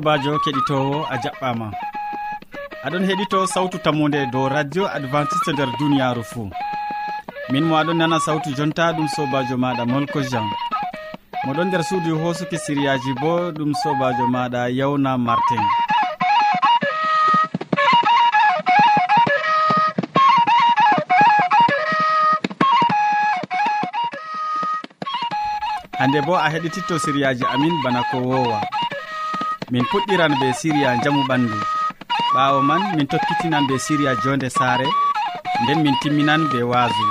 sobajo keɗitowo a jaɓɓama. Aɗon heɗito sawtu tammode dow radio adventiste e nder duniyaru fou min mo aɗon nana sawtu jonta ɗum sobajo maɗa molko jean. Moɗon nder suudu hosuki siriyaji bo ɗum sobajo maɗa yawna martin. Hande bo a heɗititto siriyaji amin bana ko wowa. min puɗɗiran be siriya jamu ɓandu. Ɓawo man min tokkitinan be siriya jonde saare nden min timminan be waasu.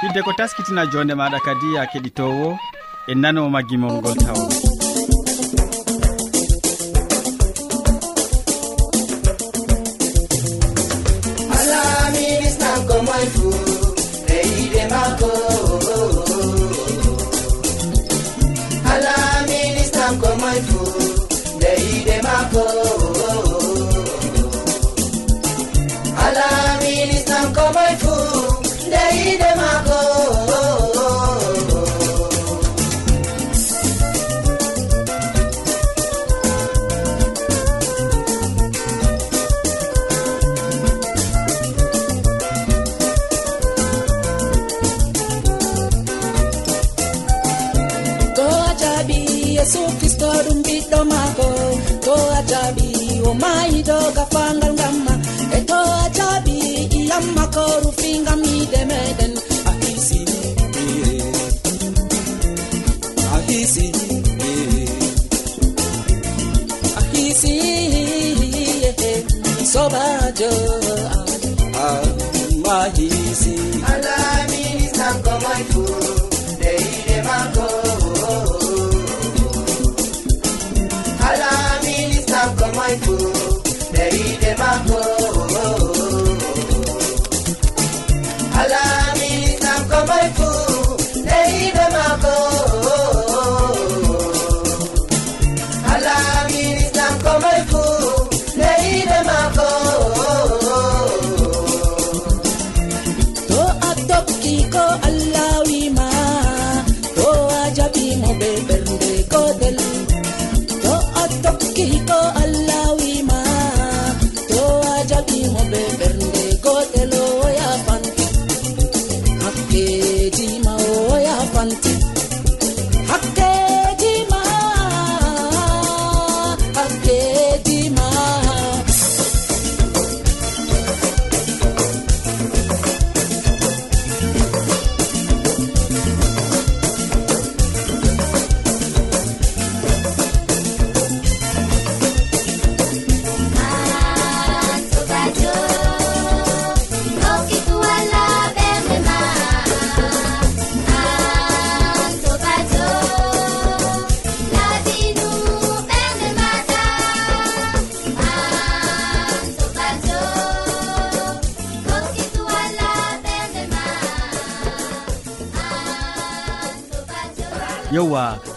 Hidde ko taskitina jonde maɗa kadi ya keɗitowo e nanoma gimol ngol tawa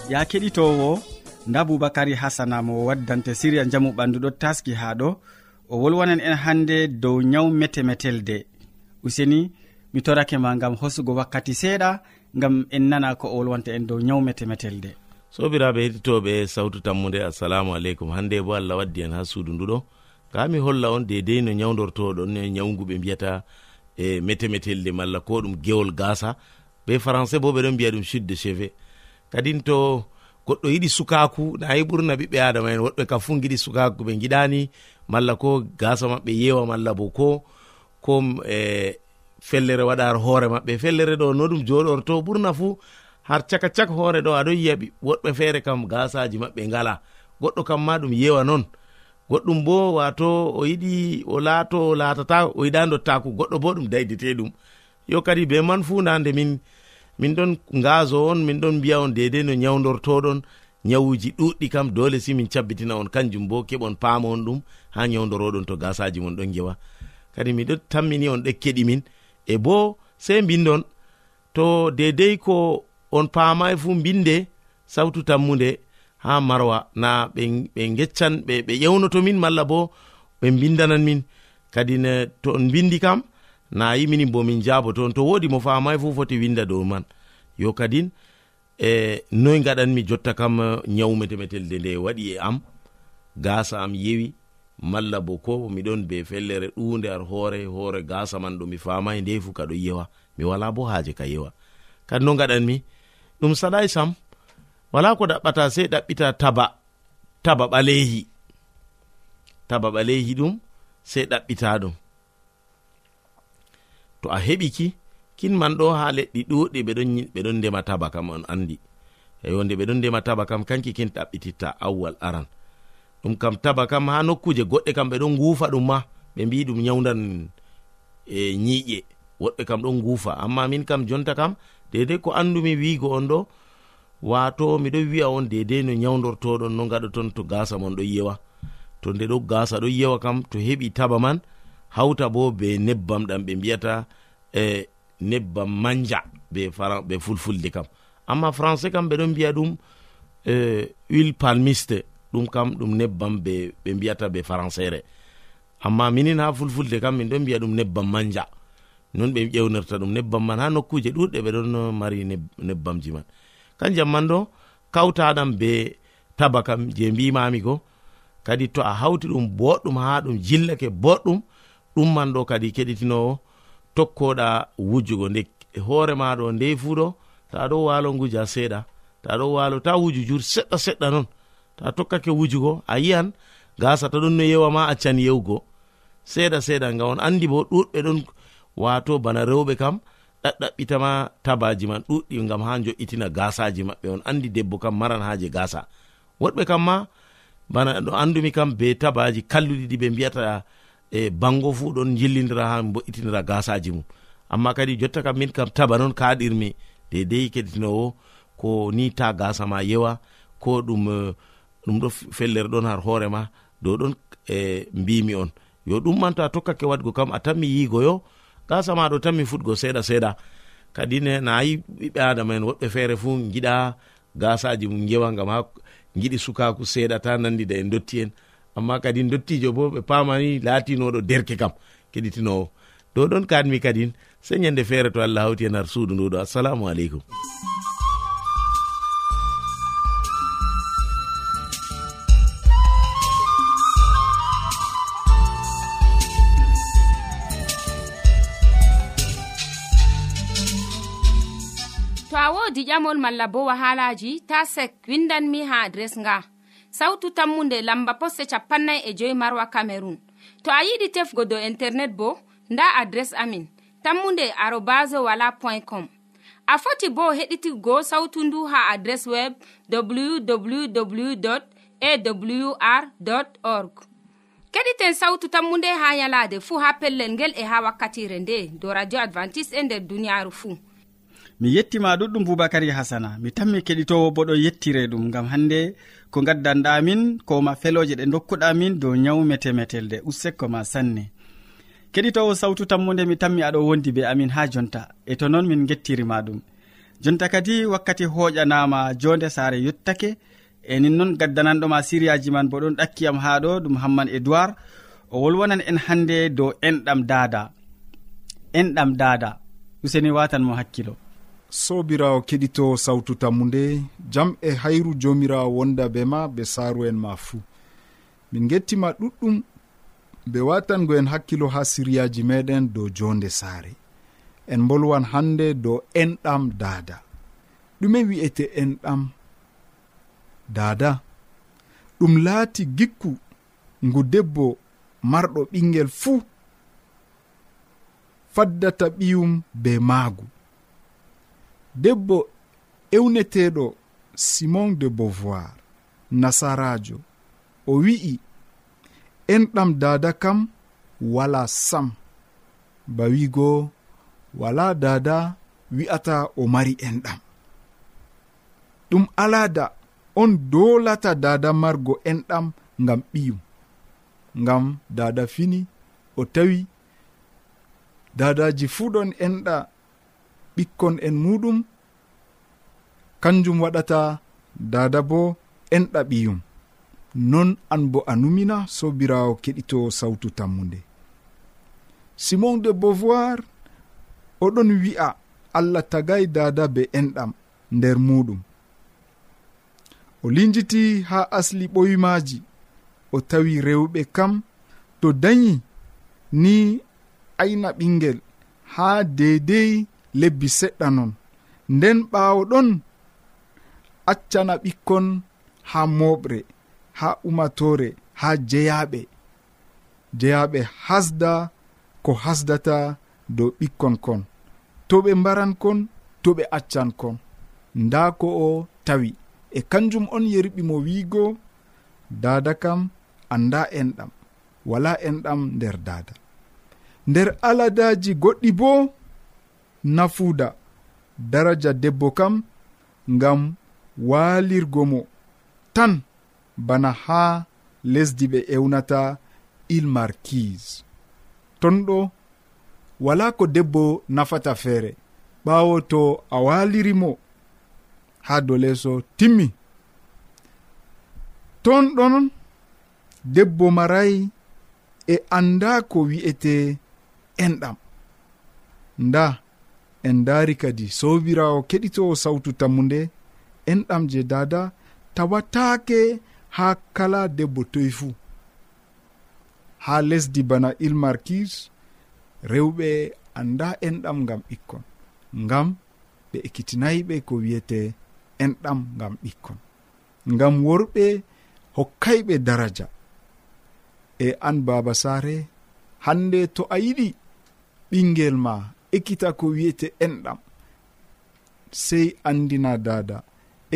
ya keɗitowo nda boubacary hasana mo waddante siriya jamu ɓandu ɗo taski ha ɗo. O wolwanan en hande dow nyaw metemetelde. Useni mi torake ma gam hosugo wakkati seeɗa gam en nana ko o wolwanta en dow nyaw metemetelde. Sobiraɓe heɗitoɓe sawtu tammude assalamu aleykum. Hande bo allah waddi en ha suudu nduɗo ka mi holla on dedei no nyawdortoɗon e nyawgu ɓe mbiyata e metemetelde malla ko ɗum gewol gasa be français bo ɓeɗon mbiya ɗum chute de cheve kadin to goɗɗo yiɗi sukaku nayi ɓurna ɓiɓɓe adama en woɗɓe kam fu giɗi sukaku ɓe giɗani malla ko gasa maɓɓe yewa malla bo ko ko e fellere waɗar hoore maɓɓe. Fellere ɗo no ɗum joɗorto ɓurna fu har caka cak hoore ɗo aɗon yiya woɗɓe feere kam gasaji maɓɓe ngala goɗɗo kam ma ɗum yewa noon goɗɗum bo wato o yiɗi o laato o latata o yiɗa dottaku goɗɗo bo ɗum daydite ɗum. Yo kadi be man fu nande min min ɗon gaso on min ɗon mbiya on dedei no nyawdortoɗon nyawuji ɗuɗɗi kam dole si min cabbitina on. Kanjum bo keɓon paama on ɗum ha nyawdoroɗon to gasaji mon ɗon gewa kadi miɗo tammini on ɗekkeɗi min. E bo sei mbindon to dedei ko on paamai fu mbinde sawtu tammude ha marwa na ɓe geccan ɓe ƴewnoto min malla bo ɓe mbindanan min. Kadi ne to on mbindi kam na yimini bo min jaabo toon to wodi mo famai fu foti winda dow man. Yo kadin e noy gaɗanmi jotta kam eh, ñawmetemetelde nde waɗi e am. Gasa am yewi malla bo ko miɗon be fellere ɗunde ar hoore hoore gasa man ɗo mi famai nde fu kaɗo yewa. Mi wala bo haaje ka yewa. Kadi no gaɗanmi ɗum saɗai sam wala ko ɗaɓɓata sei ɗaɓɓita taba taba ɓalehi taba ɓalehi ɗum sei ɗaɓɓita ɗum. to a heɓiki kin man ɗo ha leɗɗi ɗuɗɗi ɓeɗon ndema taba kam on andi. Yonde ɓeɗon ndema taba kam kanki kin ɗaɓɓititta awwal aran. Ɗum kam taba kam ha nokkuje goɗɗe kam ɓeɗon ngufa ɗum ma ɓe mbi ɗum nyawdan e nyiƴe. Woɗɓe kam ɗon ngufa. Amma min kam jonta kam dedei ko andumi wiigo on ɗo wato miɗo wi'a on dedei no nyawdortoɗon no gaɗa ton to gasa mon ɗo yewa to nde ɗo gasa ɗo yewa kam to heɓi taba man hawta bo be nebbam ɗam ɓe mbiyata e nebbam manja be faran be fulfulde kam. Amma français kam ɓeɗon mbiya ɗum e huile palmiste ɗum kam ɗum nebbam ɓe ɓe mbiyata be françaire amma minin ha fulfulde kam min ɗon mbiya ɗum nebbam manja. Non ɓe ƴewnirta ɗum nebbam man ha nokkuje ɗuɗɗe ɓe ɗon mari nebbamji man. Kanjam man ɗo kawtaɗam be taba kam je mbimami ko kadi to a hawti ɗum boɗɗum ha ɗum jillake boɗɗum ɗumman ɗo kadi keɗitinowo tokkoɗa wujugo nde e hoore maɗo nde fuɗo ta ɗo walo nguja seeɗa ta ɗo walo ta wuju jur seɗɗa seɗɗa non ta tokkake wujugo a yiyan gasa ta ɗon no yewa ma accan yewgo seeɗa seeɗa nga on andi bo ɗuɗɓe ɗon wato bana rewɓe kam ɗaɗɗaɓɓitama tabaji man ɗuɗɗi gam ha jo'itina gasaji maɓɓe on. Andi debbo kam maran haje gasa woɗɓe kam ma bana ɗo andumi kam be tabaji kalluɗiɗi ɓe mbiyata e bango fu ɗon jillidira ha mbo'itinira gasaji mum. Amma kadi jotta kam min kam taba noon kaɗirmi dedei keɗitinowo ko ni ta gasa ma yewa ko ɗum eh, ɗum ɗo fellere ɗon har hoorema dow ɗon e mbimi on. Yo ɗummanta tokkake waɗgo kam a tanmi yigoyo gasa maɗo tanmi futgo seeɗa seeɗa. Kadi ne na yi ɓiɓɓe adama en woɓɓe feere fu giɗa gasaji mum gewa gam ha giɗi sukaku seeɗa ta nandida en dotti en. amma kadi dottijo bo ɓe pamani latinoɗo derke kam keɗitinowo. Dow ɗon kanmi kadin se ñande feere to allah hawti en har suudu nduɗo assalamu aleykum. To a wodi ƴamol malla bo wahalaji ta sek windanmi ha adres nga. sawtu tammunde lamba posse capannay e joyi marwa camerun to a yiɗi tefgo dow internet bo nda adres amin tammunde arobas wala point com. A foti bo heɗitigo sawtu ndu ha adres web www awr org. Keɗiten sawtu tammu nde ha yalaade fuu ha pellel ngel e ha wakkatire nde do radio advantice'e e nder duniyaaru fuu mi yettima ɗuɗɗum boubacary hasana mi tanmi keɗitowo bo ɗo yettire ɗum gam hannde ko gaddanɗamin koma feloje ɗe dokkuɗamin dow nyawmete metelde ussekko ma sanne. Keɗitowo sawtu tammude mi tammi aɗo wondi be amin ha jonta e to noon min gettirima ɗum. Jonta kadi wakkati hoƴanama jonde saare yettake e nin noon gaddananɗoma siriyaji man bo ɗon ɗakkiyam ha ɗo ɗum hamman edoird o wolwonan en hande dow enɗam dada enɗam dada useni watan mo hakkilo. sobirawo keɗito sawtu tammu nde jam e hayru jomirawo wonda be ma be saaru en ma fuu. Min gettima ɗuɗɗum be watangoen hakkilo ha siriyaji meɗen dow jonde saare. En bolwan hande dow enɗam daada. Ɗume wi'ete enɗam daada. Ɗum laati gikku ngu debbo marɗo ɓingel fuu faddata ɓiyum be maagu. debbo ewneteɗo simon de beauvoir nasarajo. O wi'i enɗam dada kam wala sam. Ba wigo wala dada wi'ata o mari enɗam. Ɗum alada on dolata dada margo enɗam ngam ɓiyum. Ngam dada fini o tawi dadaji fuu ɗon enɗa ɓikkon en muɗum kanjum waɗata dada bo enɗa ɓiyum non an bo a numina sobirawo keɗito sawtu tammude simon de beauvoir oɗon wi'a allah tagay dada be enɗam nder muɗum. O linjiti ha asli ɓoymaji o tawi rewɓe kam to dañi ni ayna ɓingel ha deydey lebbi seɗɗa non. Nden ɓaawo ɗon accana ɓikkon haa moɓre haa umatore haa jeyaɓe jeyaɓe hasda ko hasdata dow ɓikkon kon. To ɓe mbaran kon to ɓe accan kon. Nda ko o tawi. E kanjum on yerɓi mo wiigo dada kam anda enɗam. Wala enɗam nder dada nder aladaji goɗɗi boo nafuuda daraja debbo kam ngam waalirgo mo. Tan bana haa lesdi ɓe ewnata ilmarkise ton ɗo wala ko debbo nafata feere ɓaawo to a waaliri mo haa dow leeso timmi. Ton ɗon debbo marayi e annda ko wi'ete enɗam. Nda en daari kadi. Sobirawo keɗitowo sawtu tammude enɗam je dada tawatake ha kala debbo toye fuu. Ha lesdi bana ilmarkis rewɓe anda enɗam ngam ɓikkon ngam ɓe ekkitinayiɓe ko wiyete enɗam ngam ɓikkon ngam worɓe hokkayɓe daraja. E an baba saare hande to a yiɗi ɓingel ma ekkita ko wiyete enɗam. Sey andina dada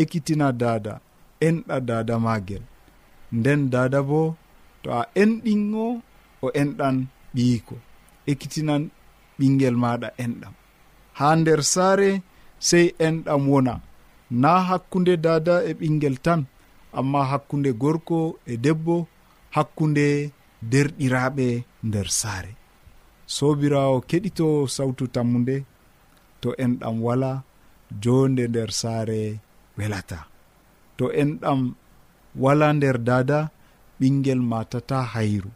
ekkitina dada enɗa dada magel. Nden dada bo to a enɗingo o enɗan ɓiyiko. Ekkitinan ɓingel maɗa enɗam. Ha nder saare sey enɗam wona. Na hakkunde dada e ɓingel tan amma hakkunde gorko e debbo hakkunde derɗiraɓe nder saare. sobirawo keɗito sawtu tammu nde to en ɗam wala jonde nder saare welata. To en ɗam wala nder dada ɓingel matata hayru.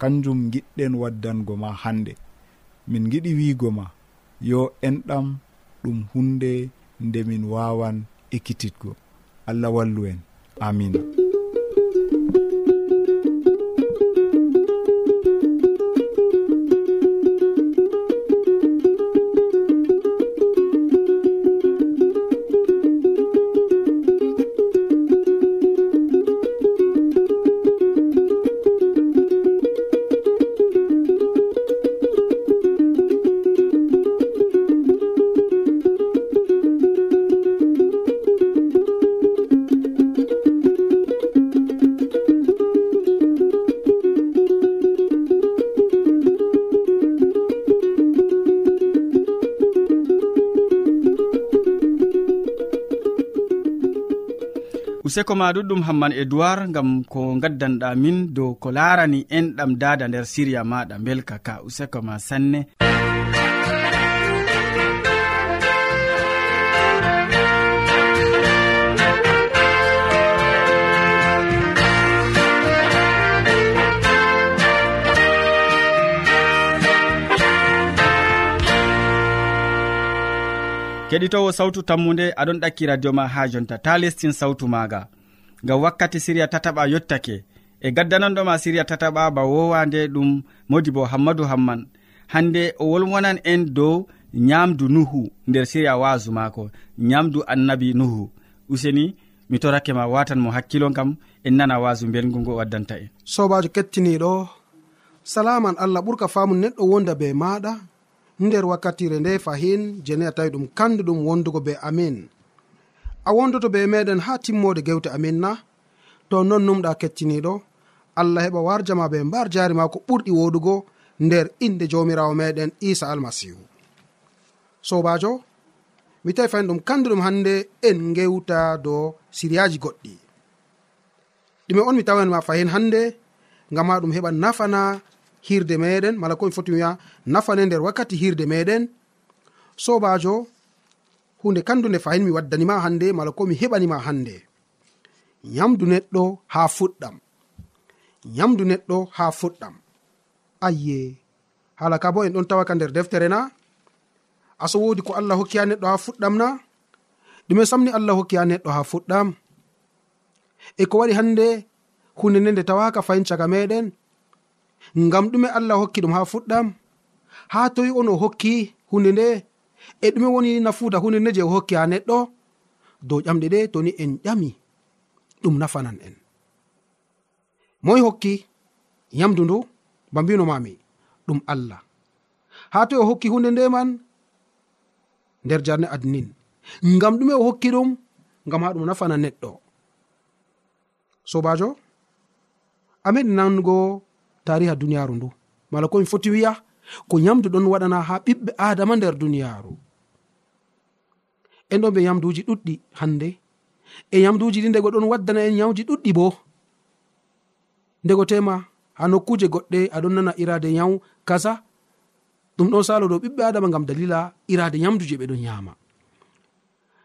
Kanjum giɗɗen waddango ma hande min giɗi wiigo ma yo enɗam ɗum hunde nde min wawan ekkititgo. Allah wallu en. Amina useko ma ɗuɗɗum hamman edoird gam ko gaddanɗa min dow ko larani enɗam dada nder siriya maɗa belka ka. Useko ma sanne. keɗitowo sawtu tammude aɗon ɗakki radio ma ha jonta. Ta lestin sawtu maga ngam wakkati siriya tataɓa yottake. E gaddananɗoma siriya tataɓa ba wowande ɗum modi bo hammadou hamman. Hande o wolwonan en dow nyamdu nuhu nder siriya wasu maako. Nyamdu annabi nuhu. Useni mi torake ma watan mo hakkilo kam en nana wasu belgu ngo waddanta en. Sobajo kettiniɗo salaman allah ɓurka famu neɗɗo wonda be maɗa nder wakkatire nde fahin jeni a tawi ɗum kanduɗum wondugo be amin. A wondoto be meɗen ha timmode gewte amin na. To non numɗa kettiniɗo allah heɓa warjama be mbar jari ma ko ɓurɗi woɗugo nder inde jawmirawo meɗen isa almasihu. Sobajo mi tawi fayin ɗum kanduɗum hande en gewta do siriyaji goɗɗi. Ɗume on mi tawanma fahin hande ngam ma ɗum heɓa nafana hirde meɗen mala komi foti wiya nafane nder wakkati hirde meɗen sobajo hunde kandu nde fayin mi waddanima hande mala ko mi heɓanima hande nyamdu neɗɗo ha fuɗɗam. Nyamdu neɗɗo ha fuɗɗam. Ayye hala ka bo en ɗon tawaka nder deftere na? Aso wodi ko allah hokki ha neɗɗo ha fuɗɗam na? Ɗume samni allah hokki ha neɗɗo ha fuɗɗam. E ko waɗi hande hunde nde nde tawaka fayin caga meɗen ngam ɗume allah hokki ɗum ha fuɗɗam. Ha toyi on o hokki hunde nde. E ɗume woni nafuuda hunde nde je o hokki ha neɗɗo. Dow ƴamɗe ɗe toni en ƴami. Ɗum nafanan en. Moy hokki yamdu ndu ba mbino mami ɗum allah. Ha toy o hokki hunde nde man nder jarne adnin. Ngam ɗume o hokki ɗum ngam ha ɗum nafana neɗɗo. Sobajo ameɗi nango tariha duniyaru ndu. Mala komi foti wiya ko yamdu ɗon waɗana ha ɓiɓɓe adama nder duniyaru en ɗon ɓe yamduji ɗuɗɗi hande e yamduji ɗi ndego ɗon waddana en yawji ɗuɗɗi bo. Ndego tema ha nokkuje goɗɗe aɗon nana irade nyawu kaza ɗum ɗon salo ɗo ɓiɓɓe adama gam dalila irade nyamdu je ɓeɗon yama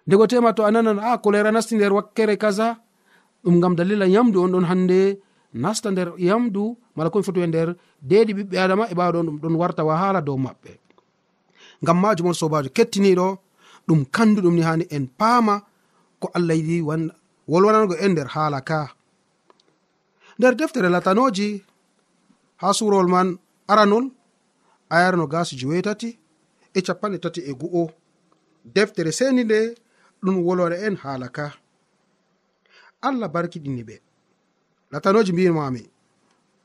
ndego tema to a nanan a kolera nasti nder wakkere kaza? Ɗum gam dalila yamdu on ɗon hande nasta nder yamdu mala komi foti e nder deɗi ɓiɓɓe adama e ɓawa ɗon ɗum ɗon warta wahala dow maɓɓe. Ngam majum on sobajo kettiniɗo ɗum kanduɗum ni hani en paama ko allah yiɗi wolwanango en nder haala ka. Nder deftere latanoji ha surowol man aranol ayarno gasi jewetati e capanɗe tati e gu'o. Deftere seni nde ɗum wolwana en haala ka. Allah barkiɗini ɓe. latanoji mbimami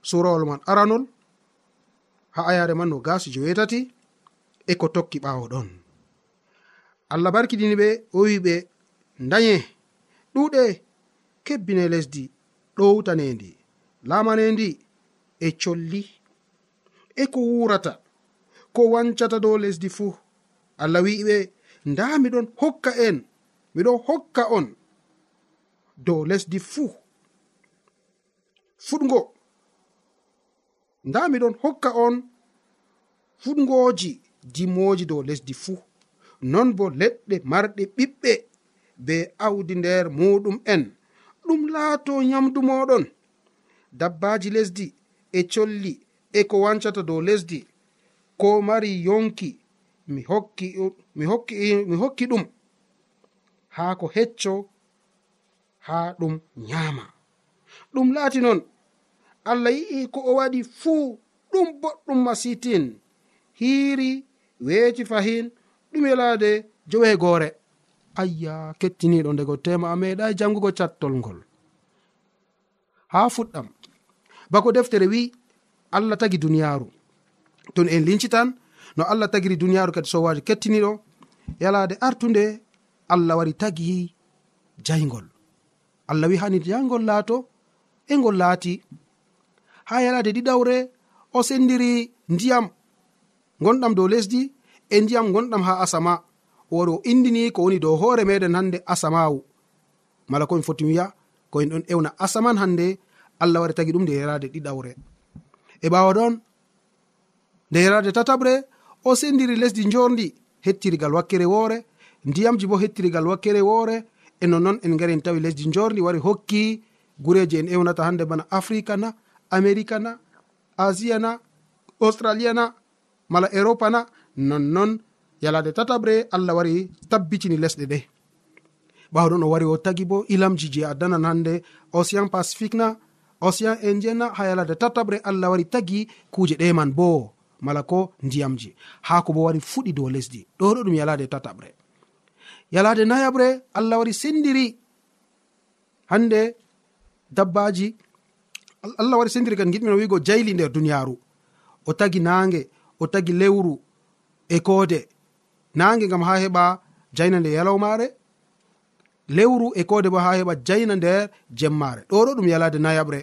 surawol man aranol ha ayare man no gasi jewetati e ko tokki ɓawo ɗon. Allah barkiɗini ɓe o wi ɓe daye ɗuɗe kebbine lesdi ɗowtanendi lamanendi e colli. E ko wurata ko wancata dow lesdi fuu allah wiɓe nda miɗon hokka en miɗon hokka on dow lesdi fuu fuɗgo. Nda miɗon hokka on fuɗgoji dimoji dow lesdi fuu. Non bo leɗɗe marɗe ɓiɓɓe be awdi nder muɗum en. Ɗum laato nyamdu moɗon dabbaji lesdi e colli e ko wancata dow lesdi. Ko mari yonki mi hokki mi hokki mi hokki ɗum. Haa ko hecco haa ɗum nyaama. Ɗum laati non allah yi'i ko o waɗi fuu ɗum boɗɗum masitin. Hiiri weeti fahin ɗum yelaade joweegoore ayya kettiniiɗo ndego tema a meeɗay janngugo cattol ngol. Haa fuɗɗam. Bako deftere wi'i allah tagi duniyaaru. Ton en linci tan no allah tagiri duniyaaru kadi sowaji kettiniɗo yalaade artunde allah wari tagi jayngol allah wi hani jayngol laato e ngol laati. ha yalade ɗiɗawre o sendiri ndiyam gonɗam dow lesdi e ndiyam gonɗam ha asama. O wari o indini ko woni dow hoore meɗen hande asamawu. Mala komi foti wiya ko en ɗon ewna asaman hande allah wari tagi ɗum nde yerade ɗiɗawre. E ɓawa ɗon nde yerade tataɓre o sendiri lesdi jorndi hettirigal wakkere woore ndiyamji bo hettirigal wakkere woore e nonnoon en gari en tawi lesdi jorndi wari hokki gureji en ewnata hande bana africa na america na asia na australia na mala europa na nonnon yalade tataɓre allah wari tabbitini lesɗe ɗe ɓawɗon o wari o tagi bo ilamji je addanan hande océan pacifique na océan indien na ha yalade tataɓre allah wari tagi kuje ɗeman bo. Mala ko ndiyamji ha ko bo wari fuɗi dow lesdi. Ɗo ɗo ɗum yalade tataɓre yalade nayaɓre allah wari sendiri. Hande dabbaji allah waɗi sendirgal giɗmino wigo jayli nder duniyaru o tagi nange o tagi lewru e koode. Nange gam ha heɓa jayna nde yalawmare lewru e koode bo ha heɓa jayna nder jemmare ɗo ɗo ɗum yalade nayaɓre.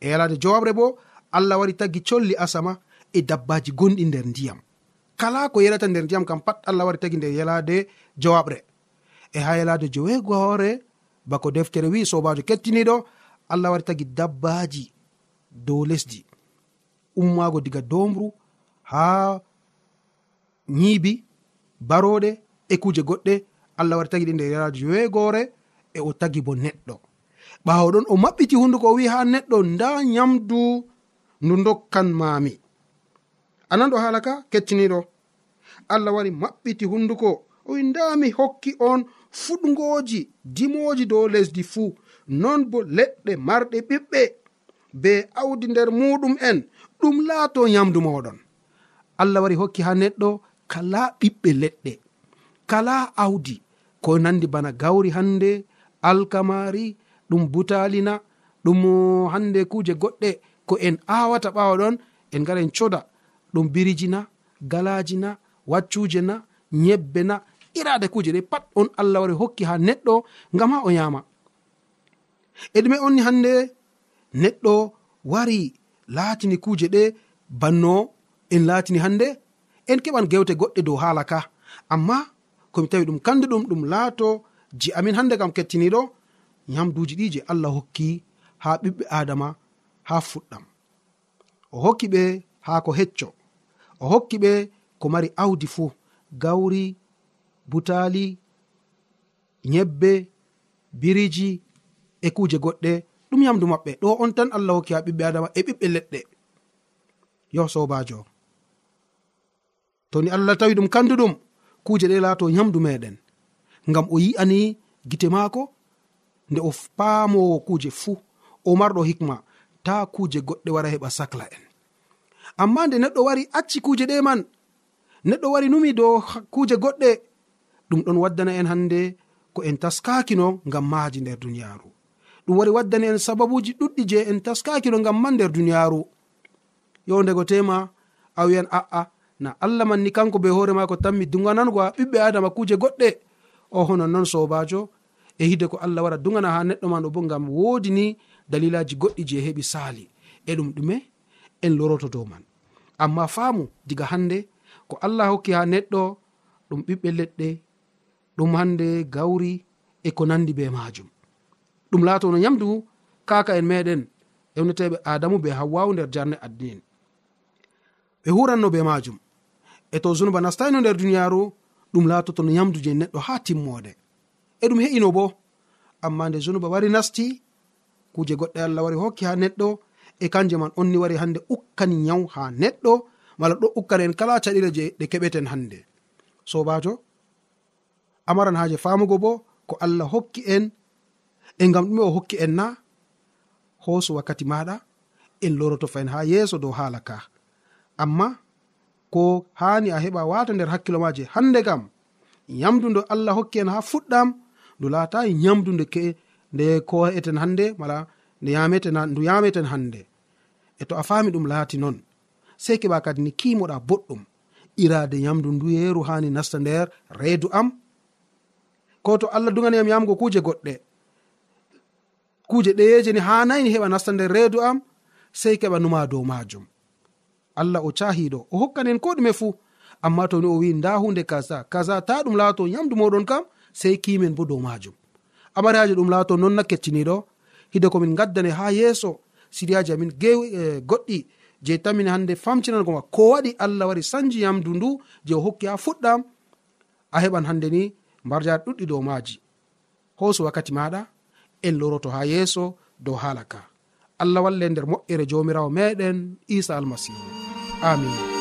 E yalade jowaɓre bo allah wari tagi colli asama e dabbaji gonɗi nder ndiyam. Kala ko yalata nder ndiyam kam pat allah wari tagi nder yalade jowaɓre. E ha yalade joweego hoore bako deftere wi sobajo kettiniɗo allah wari tagi dabbaji dow lesdi. Ummaago diga domru ha nyiibi baroɗe e kuje goɗɗe allah wari tagi ɗi nder yaraji weegoore e o tagi bo neɗɗo. Ɓawo ɗon o maɓɓiti hunduko o wi ha neɗɗo nda nyamdu ndu dokkan mami ananɗo hala ka? Kecciniɗo allah wari maɓɓiti hunduko o wi nda mi hokki on fuɗgoji dimoji dow lesdi fuu. non bo leɗɗe marɗe ɓiɓɓe be awdi nder muɗum en. Ɗum laato nyamdu moɗon. Allah wari hokki ha neɗɗo kala ɓiɓɓe leɗɗe kala awdi ko nandi bana gawri hande alkamari ɗum butalina ɗum hande kuje goɗɗe. Ko en awata ɓawa ɗon en ngara en coda. Ɗum biriji na galaji na waccuje na nyebbe na irade kuje ɗe pat on allah wari hokki ha neɗɗo ngam ha o yama e ɗume onni hande neɗɗo wari laatini kuuje ɗe banno en laatini hande en keɓan gewte goɗɗe dow haala ka. Amma komi tawi ɗum kandu ɗum ɗum laato je amin hande kam kettiniɗo yamduji ɗi je allah hokki ha ɓiɓɓe adama ha fuɗɗam. O hokki ɓe ha ko hecco. O hokki ɓe ko mari awdi fuu gawri butali nyebbe biriji e kuje goɗɗe ɗum yamdu maɓɓe ɗo on tan allah hokki ha ɓiɓɓe adama e ɓiɓɓe leɗɗe. Yo sobajo. To ni allah tawi ɗum kanduɗum kuje ɗe laato yamdu meɗen. Ngam o yi'ani gite maako nde o paamowo kuje fuu o marɗo hikma ta kuje goɗɗe wara heɓa sacla en. Amma nde neɗɗo wari acci kuje ɗe man neɗɗo wari numi dow kuje goɗɗe ɗum ɗon waddana en hannde ko en taskakino ngam maaji nder duniyaaru. ɗum wari waddani en sababuji ɗuɗɗi je en taskakiɗo ngam man nder duniyaaru. Yowdego tema a wiyan a'a na allah man ni kanko be hoore mako tanmi duganangoa ɓiɓɓe adama kuje goɗɗe. O hono non sobajo e hide ko allah wara dugana ha neɗɗo man o bo ngam wodi ni dalilaji goɗɗi je heɓi sali e ɗum ɗume en loroto dow man. Amma faamu diga hande ko allah hokki ha neɗɗo ɗum ɓiɓɓe leɗɗe ɗum hande gawri e ko nandi be majum ɗum laatono yamdu kaka en meɗen ewneteɓe adamu be hawwawu nder jarne addi en ɓe huranno be majum e to zunuba nastayno nder duniyaru ɗum laatotono yamdu je neɗɗo ha timmode e ɗum he'ino bo. Amma nde zunuba wari nasti kuje goɗɗe allah wari hokki ha neɗɗo e kanje man onni wari hande ukkani yaw ha neɗɗo mala ɗo ukkani en kala caɗire je ɗe keɓeten hande sobajo amaran haje famugo bo ko allah hokki en e ngam ɗume o hokki en na hoosu wakkati maɗa en loroto fahin ha yeeso dow haala ka. Amma ko hani a heɓa wata nder hakkilo maje hande kam yamdu ndo allah hokki en ha fuɗɗam ndu laata yamdu nde ke nde ko eten hande mala nde yameten ndu yameten hande e to a fami ɗum laati noon sei keɓa kadi ni kimoɗa boɗɗum irade yamdu ndu yeeru hani nasta nder reedu am. Ko to allah duganiyam yamgo kuje goɗɗe kuje ɗeyeje ni ha nayi heɓa nasta nder reedu am sei keɓa numa dow majum allah o cahiɗo o hokkanen ko ɗume fuu amma toni o wi nda hunde kaza kaza ta ɗum laato yamdu moɗon kam sei kimen bo dow majum amariyaji ɗum laato non na kecciniɗo hide komin gaddane ha yeeso siriyaji amin e, goɗɗi je tamin hande famtinangoa ko waɗi allah wari sanji yamdu ndu je o hokki ha fuɗɗam a heɓan hande ni mbarjaɗi ɗuɗɗi dow maji hoso wakkati maɗa en loroto ha yeeso dow haala ka. Allah walle nder moƴƴere jomirawo meɗen isa almasihu. Amin.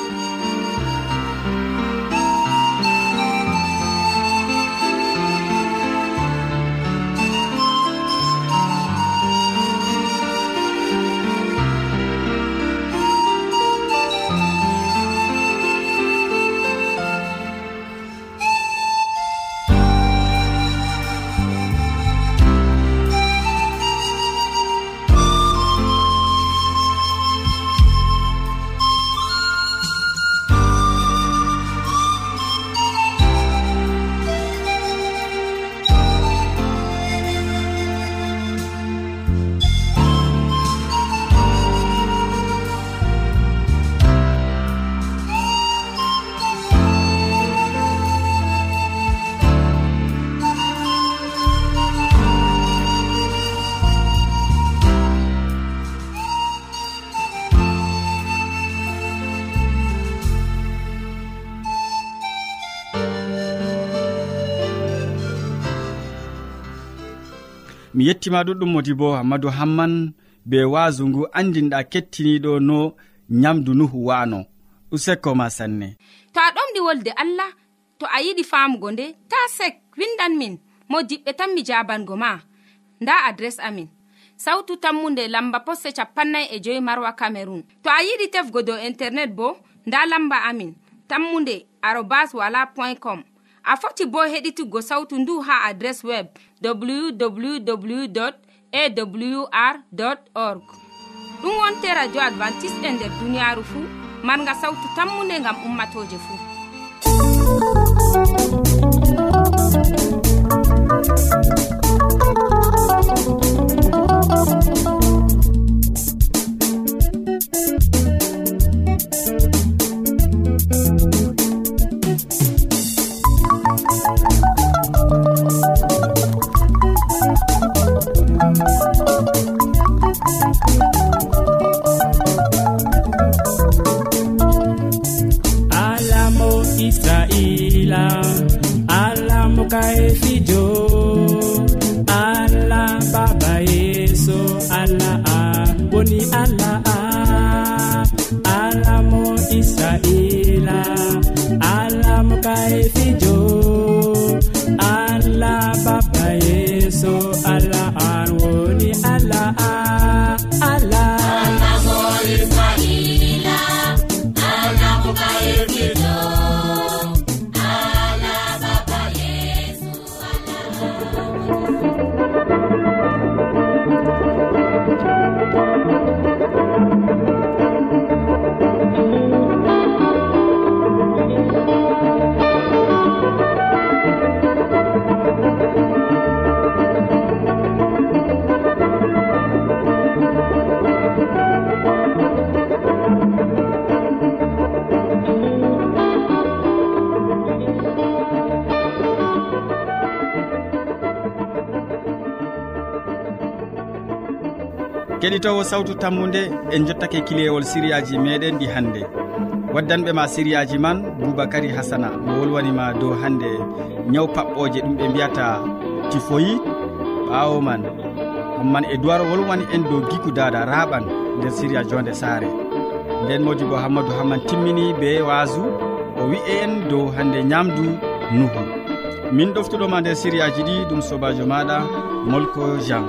mi yettima ɗuɗɗum modi bo hammadou hamman be waasu ngu andinɗa kettiniɗo no nyamdu nuhu wano useko ma sanne. To a ɗomɗi wolde allah to a yiɗi famugo nde ta sek windan min mo diɓɓe tan mi jabango ma. Nda adres amin. Sautu tammunde lamba posse capannay e joyi marwa camerun to a yiɗi tefgo dow internet bo nda lamba amin. Tammunde arobas wala point com. a foti bo heɗituggo sautu ndu ha adres web www awr org. Ɗum wonte radio advantice'e e nder duniyaaru fuu marga sautu tammunde ngam ummatoje fuu. keɗitowo sawtu tammude en jottake kilewol siriyaji meɗen ɗi hannde. Waddanɓe ma siriyaji man boubacary hasana mo wolwanima dow hannde ñaw paɓɓoje ɗum ɓe mbiyata tifoyi ɓawo man hamman e duwar wolwani en dow giku dada raɓan nder siriya jonde saare. Nden modi bo hammadou hamman timmini be wasu o wi'e en dow hannde ñamdu nuhu. Min ɗoftuɗoma nder siriyaji ɗi ɗum sobajo maɗa molko jean.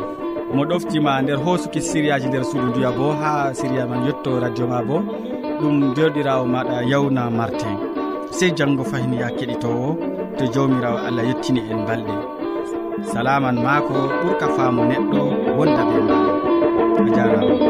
mo ɗoftima nder hosuki siriyaji nder suudu nduya bo ha siriya man yetto radio ma bo ɗum jerɗirawo maɗa yawna martin sey janggo fayni ya keɗitowo to jawmirawo allah yettini en balɗe. Salaman maako ɓurka faamo neɗɗo wonda be maɗa a jarama